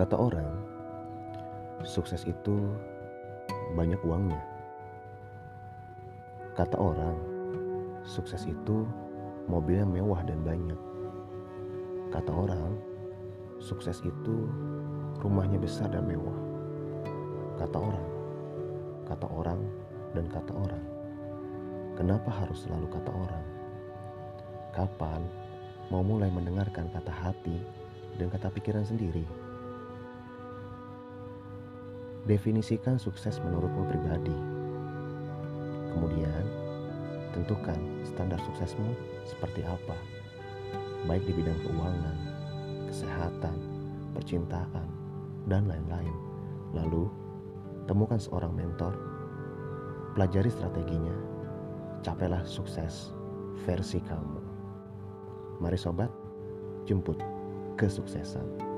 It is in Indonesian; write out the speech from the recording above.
Kata orang, sukses itu banyak uangnya. Kata orang, sukses itu mobilnya mewah dan banyak. Kata orang, sukses itu rumahnya besar dan mewah. Kata orang, kata orang, dan kata orang. Kenapa harus selalu kata orang? Kapan mau mulai mendengarkan kata hati dan kata pikiran sendiri? Definisikan sukses menurutmu pribadi. Kemudian, tentukan standar suksesmu seperti apa, baik di bidang keuangan, kesehatan, percintaan, dan lain-lain. Lalu, temukan seorang mentor, pelajari strateginya, capailah sukses versi kamu. Mari sobat, jemput kesuksesan.